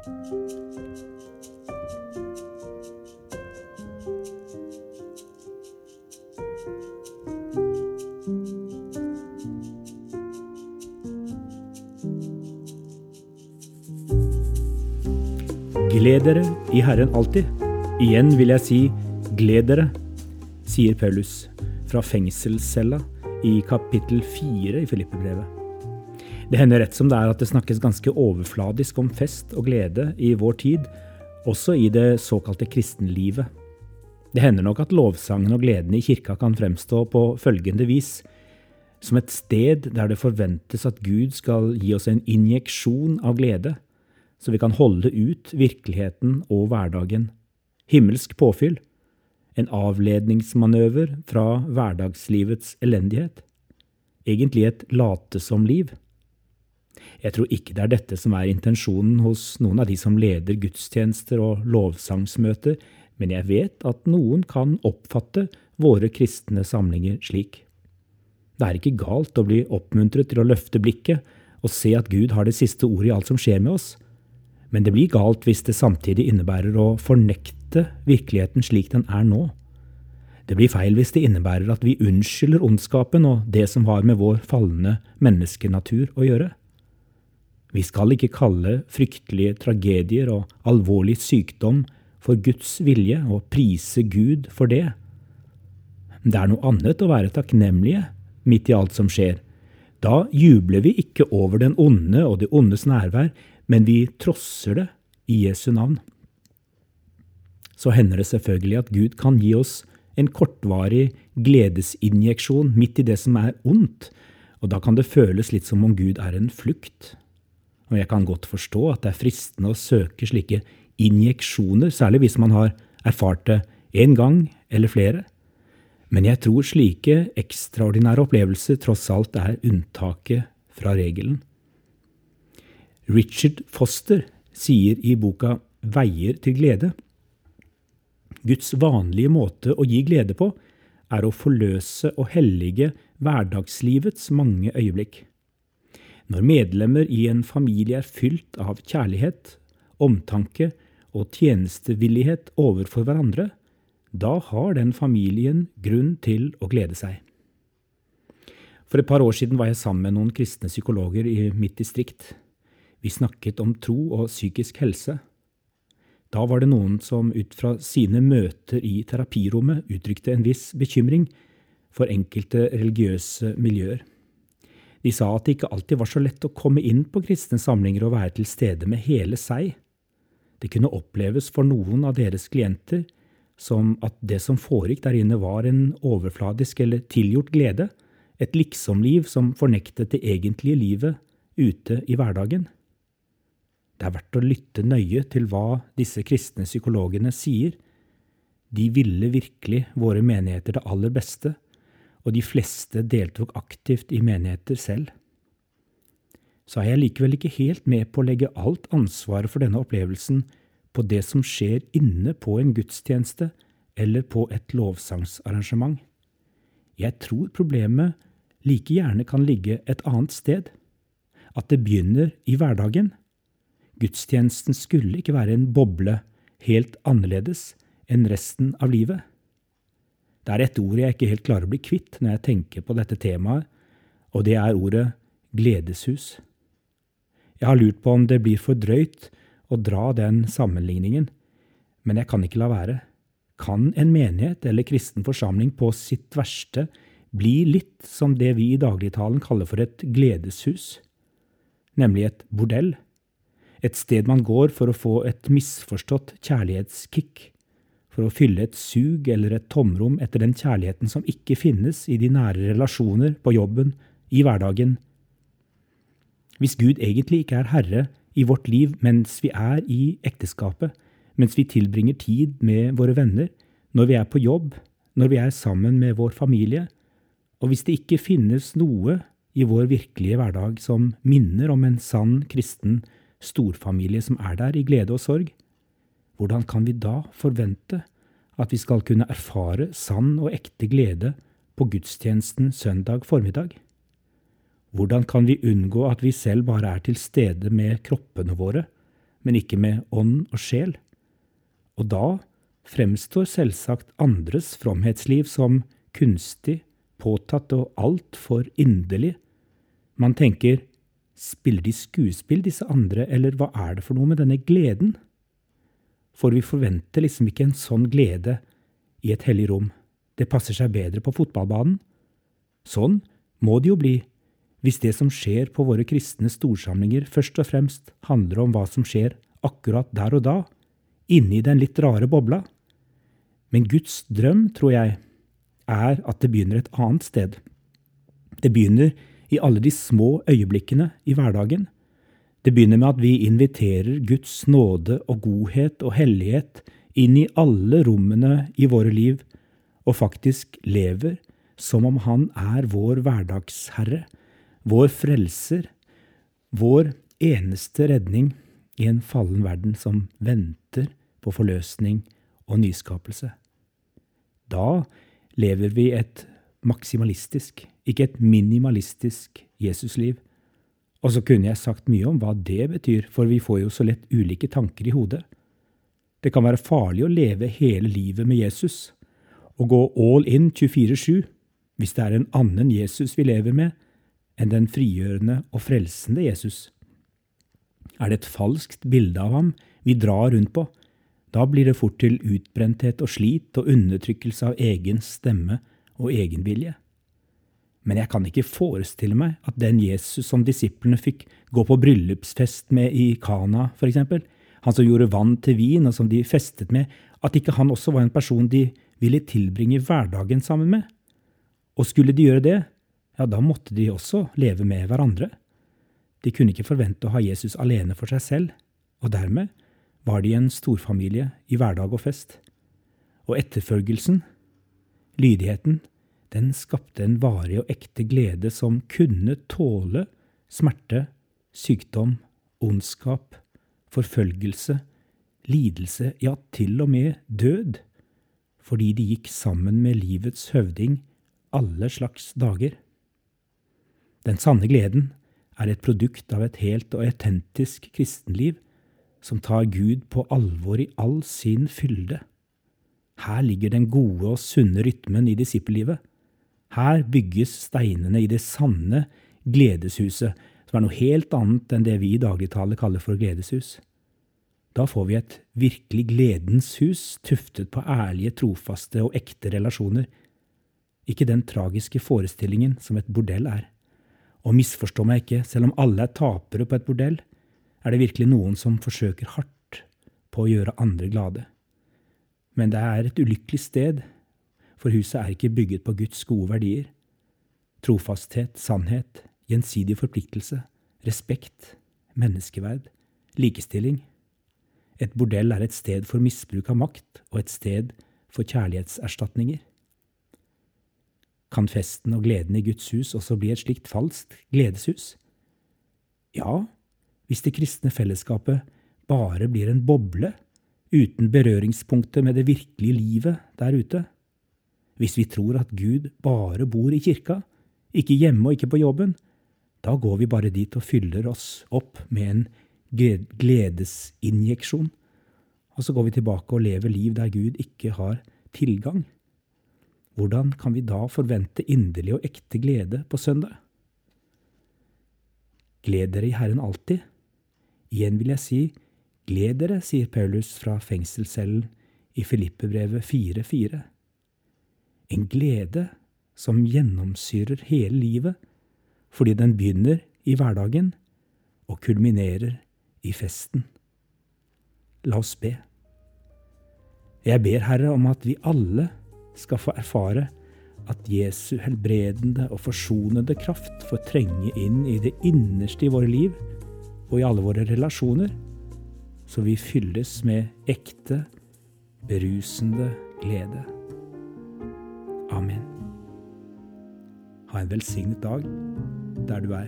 Gled dere i Herren alltid. Igjen vil jeg si gled dere, sier Paulus fra fengselscella i kapittel fire i Filippebrevet. Det hender rett som det er at det snakkes ganske overfladisk om fest og glede i vår tid, også i det såkalte kristenlivet. Det hender nok at lovsangen og gleden i kirka kan fremstå på følgende vis som et sted der det forventes at Gud skal gi oss en injeksjon av glede, så vi kan holde ut virkeligheten og hverdagen. Himmelsk påfyll. En avledningsmanøver fra hverdagslivets elendighet. Egentlig et late-som-liv. Jeg tror ikke det er dette som er intensjonen hos noen av de som leder gudstjenester og lovsangsmøter, men jeg vet at noen kan oppfatte våre kristne samlinger slik. Det er ikke galt å bli oppmuntret til å løfte blikket og se at Gud har det siste ordet i alt som skjer med oss, men det blir galt hvis det samtidig innebærer å fornekte virkeligheten slik den er nå. Det blir feil hvis det innebærer at vi unnskylder ondskapen og det som har med vår falne menneskenatur å gjøre. Vi skal ikke kalle fryktelige tragedier og alvorlig sykdom for Guds vilje og prise Gud for det. Det er noe annet å være takknemlige midt i alt som skjer. Da jubler vi ikke over den onde og det ondes nærvær, men vi trosser det i Jesu navn. Så hender det selvfølgelig at Gud kan gi oss en kortvarig gledesinjeksjon midt i det som er ondt, og da kan det føles litt som om Gud er en flukt og jeg kan godt forstå at det er fristende å søke slike injeksjoner, særlig hvis man har erfart det én gang eller flere. Men jeg tror slike ekstraordinære opplevelser tross alt er unntaket fra regelen. Richard Foster sier i boka Veier til glede Guds vanlige måte å gi glede på er å forløse og hellige hverdagslivets mange øyeblikk. Når medlemmer i en familie er fylt av kjærlighet, omtanke og tjenestevillighet overfor hverandre, da har den familien grunn til å glede seg. For et par år siden var jeg sammen med noen kristne psykologer i mitt distrikt. Vi snakket om tro og psykisk helse. Da var det noen som ut fra sine møter i terapirommet uttrykte en viss bekymring for enkelte religiøse miljøer. De sa at det ikke alltid var så lett å komme inn på kristne samlinger og være til stede med hele seg. Det kunne oppleves for noen av deres klienter som at det som foregikk der inne var en overfladisk eller tilgjort glede, et liksomliv som fornektet det egentlige livet ute i hverdagen. Det er verdt å lytte nøye til hva disse kristne psykologene sier. De ville virkelig våre menigheter det aller beste, og de fleste deltok aktivt i menigheter selv. Så er jeg likevel ikke helt med på å legge alt ansvaret for denne opplevelsen på det som skjer inne på en gudstjeneste eller på et lovsangsarrangement. Jeg tror problemet like gjerne kan ligge et annet sted, at det begynner i hverdagen. Gudstjenesten skulle ikke være en boble helt annerledes enn resten av livet. Det er et ord jeg ikke helt klarer å bli kvitt når jeg tenker på dette temaet, og det er ordet gledeshus. Jeg har lurt på om det blir for drøyt å dra den sammenligningen, men jeg kan ikke la være. Kan en menighet eller kristen forsamling på sitt verste bli litt som det vi i dagligtalen kaller for et gledeshus, nemlig et bordell, et sted man går for å få et misforstått kjærlighetskick, for å fylle et sug eller et tomrom etter den kjærligheten som ikke finnes i de nære relasjoner, på jobben, i hverdagen. Hvis Gud egentlig ikke er herre i vårt liv mens vi er i ekteskapet, mens vi tilbringer tid med våre venner, når vi er på jobb, når vi er sammen med vår familie, og hvis det ikke finnes noe i vår virkelige hverdag som minner om en sann kristen storfamilie som er der i glede og sorg, hvordan kan vi da forvente at vi skal kunne erfare sann og ekte glede på gudstjenesten søndag formiddag? Hvordan kan vi unngå at vi selv bare er til stede med kroppene våre, men ikke med ånd og sjel. Og da fremstår selvsagt andres fromhetsliv som kunstig, påtatt og altfor inderlig. Man tenker spiller de skuespill, disse andre, eller hva er det for noe med denne gleden? For vi forventer liksom ikke en sånn glede i et hellig rom. Det passer seg bedre på fotballbanen. Sånn må det jo bli hvis det som skjer på våre kristne storsamlinger først og fremst handler om hva som skjer akkurat der og da, inni den litt rare bobla. Men Guds drøm, tror jeg, er at det begynner et annet sted. Det begynner i alle de små øyeblikkene i hverdagen. Det begynner med at vi inviterer Guds nåde og godhet og hellighet inn i alle rommene i våre liv, og faktisk lever som om Han er vår hverdagsherre, vår frelser, vår eneste redning i en fallen verden som venter på forløsning og nyskapelse. Da lever vi et maksimalistisk, ikke et minimalistisk Jesusliv. Og så kunne jeg sagt mye om hva det betyr, for vi får jo så lett ulike tanker i hodet. Det kan være farlig å leve hele livet med Jesus, og gå all in 24-7 hvis det er en annen Jesus vi lever med enn den frigjørende og frelsende Jesus. Er det et falskt bilde av ham vi drar rundt på, da blir det fort til utbrenthet og slit og undertrykkelse av egen stemme og egenvilje. Men jeg kan ikke forestille meg at den Jesus som disiplene fikk gå på bryllupsfest med i Kana, for eksempel, han som gjorde vann til vin og som de festet med, at ikke han også var en person de ville tilbringe hverdagen sammen med. Og skulle de gjøre det, ja, da måtte de også leve med hverandre. De kunne ikke forvente å ha Jesus alene for seg selv, og dermed var de en storfamilie i hverdag og fest. Og etterfølgelsen, lydigheten, den skapte en varig og ekte glede som kunne tåle smerte, sykdom, ondskap, forfølgelse, lidelse, ja, til og med død, fordi de gikk sammen med livets høvding alle slags dager. Den sanne gleden er et produkt av et helt og autentisk kristenliv som tar Gud på alvor i all sin fylde. Her ligger den gode og sunne rytmen i disippellivet. Her bygges steinene i det sanne gledeshuset, som er noe helt annet enn det vi i dagligtale kaller for gledeshus. Da får vi et virkelig gledens hus, tuftet på ærlige, trofaste og ekte relasjoner, ikke den tragiske forestillingen som et bordell er. Og misforstå meg ikke, selv om alle er tapere på et bordell, er det virkelig noen som forsøker hardt på å gjøre andre glade. Men det er et ulykkelig sted, for huset er ikke bygget på Guds gode verdier. Trofasthet, sannhet, gjensidig forpliktelse, respekt, menneskeverd, likestilling. Et bordell er et sted for misbruk av makt og et sted for kjærlighetserstatninger. Kan festen og gleden i Guds hus også bli et slikt falskt gledeshus? Ja, hvis det kristne fellesskapet bare blir en boble uten berøringspunkter med det virkelige livet der ute. Hvis vi tror at Gud bare bor i kirka, ikke hjemme og ikke på jobben, da går vi bare dit og fyller oss opp med en gledesinjeksjon, og så går vi tilbake og lever liv der Gud ikke har tilgang. Hvordan kan vi da forvente inderlig og ekte glede på søndag? Gled dere i Herren alltid. Igjen vil jeg si, gled dere, sier Paulus fra fengselscellen i Filippebrevet 4.4. En glede som gjennomsyrer hele livet, fordi den begynner i hverdagen og kulminerer i festen. La oss be. Jeg ber, Herre, om at vi alle skal få erfare at Jesu helbredende og forsonende kraft får trenge inn i det innerste i våre liv og i alle våre relasjoner, så vi fylles med ekte, berusende glede. Ha en velsignet dag der du er.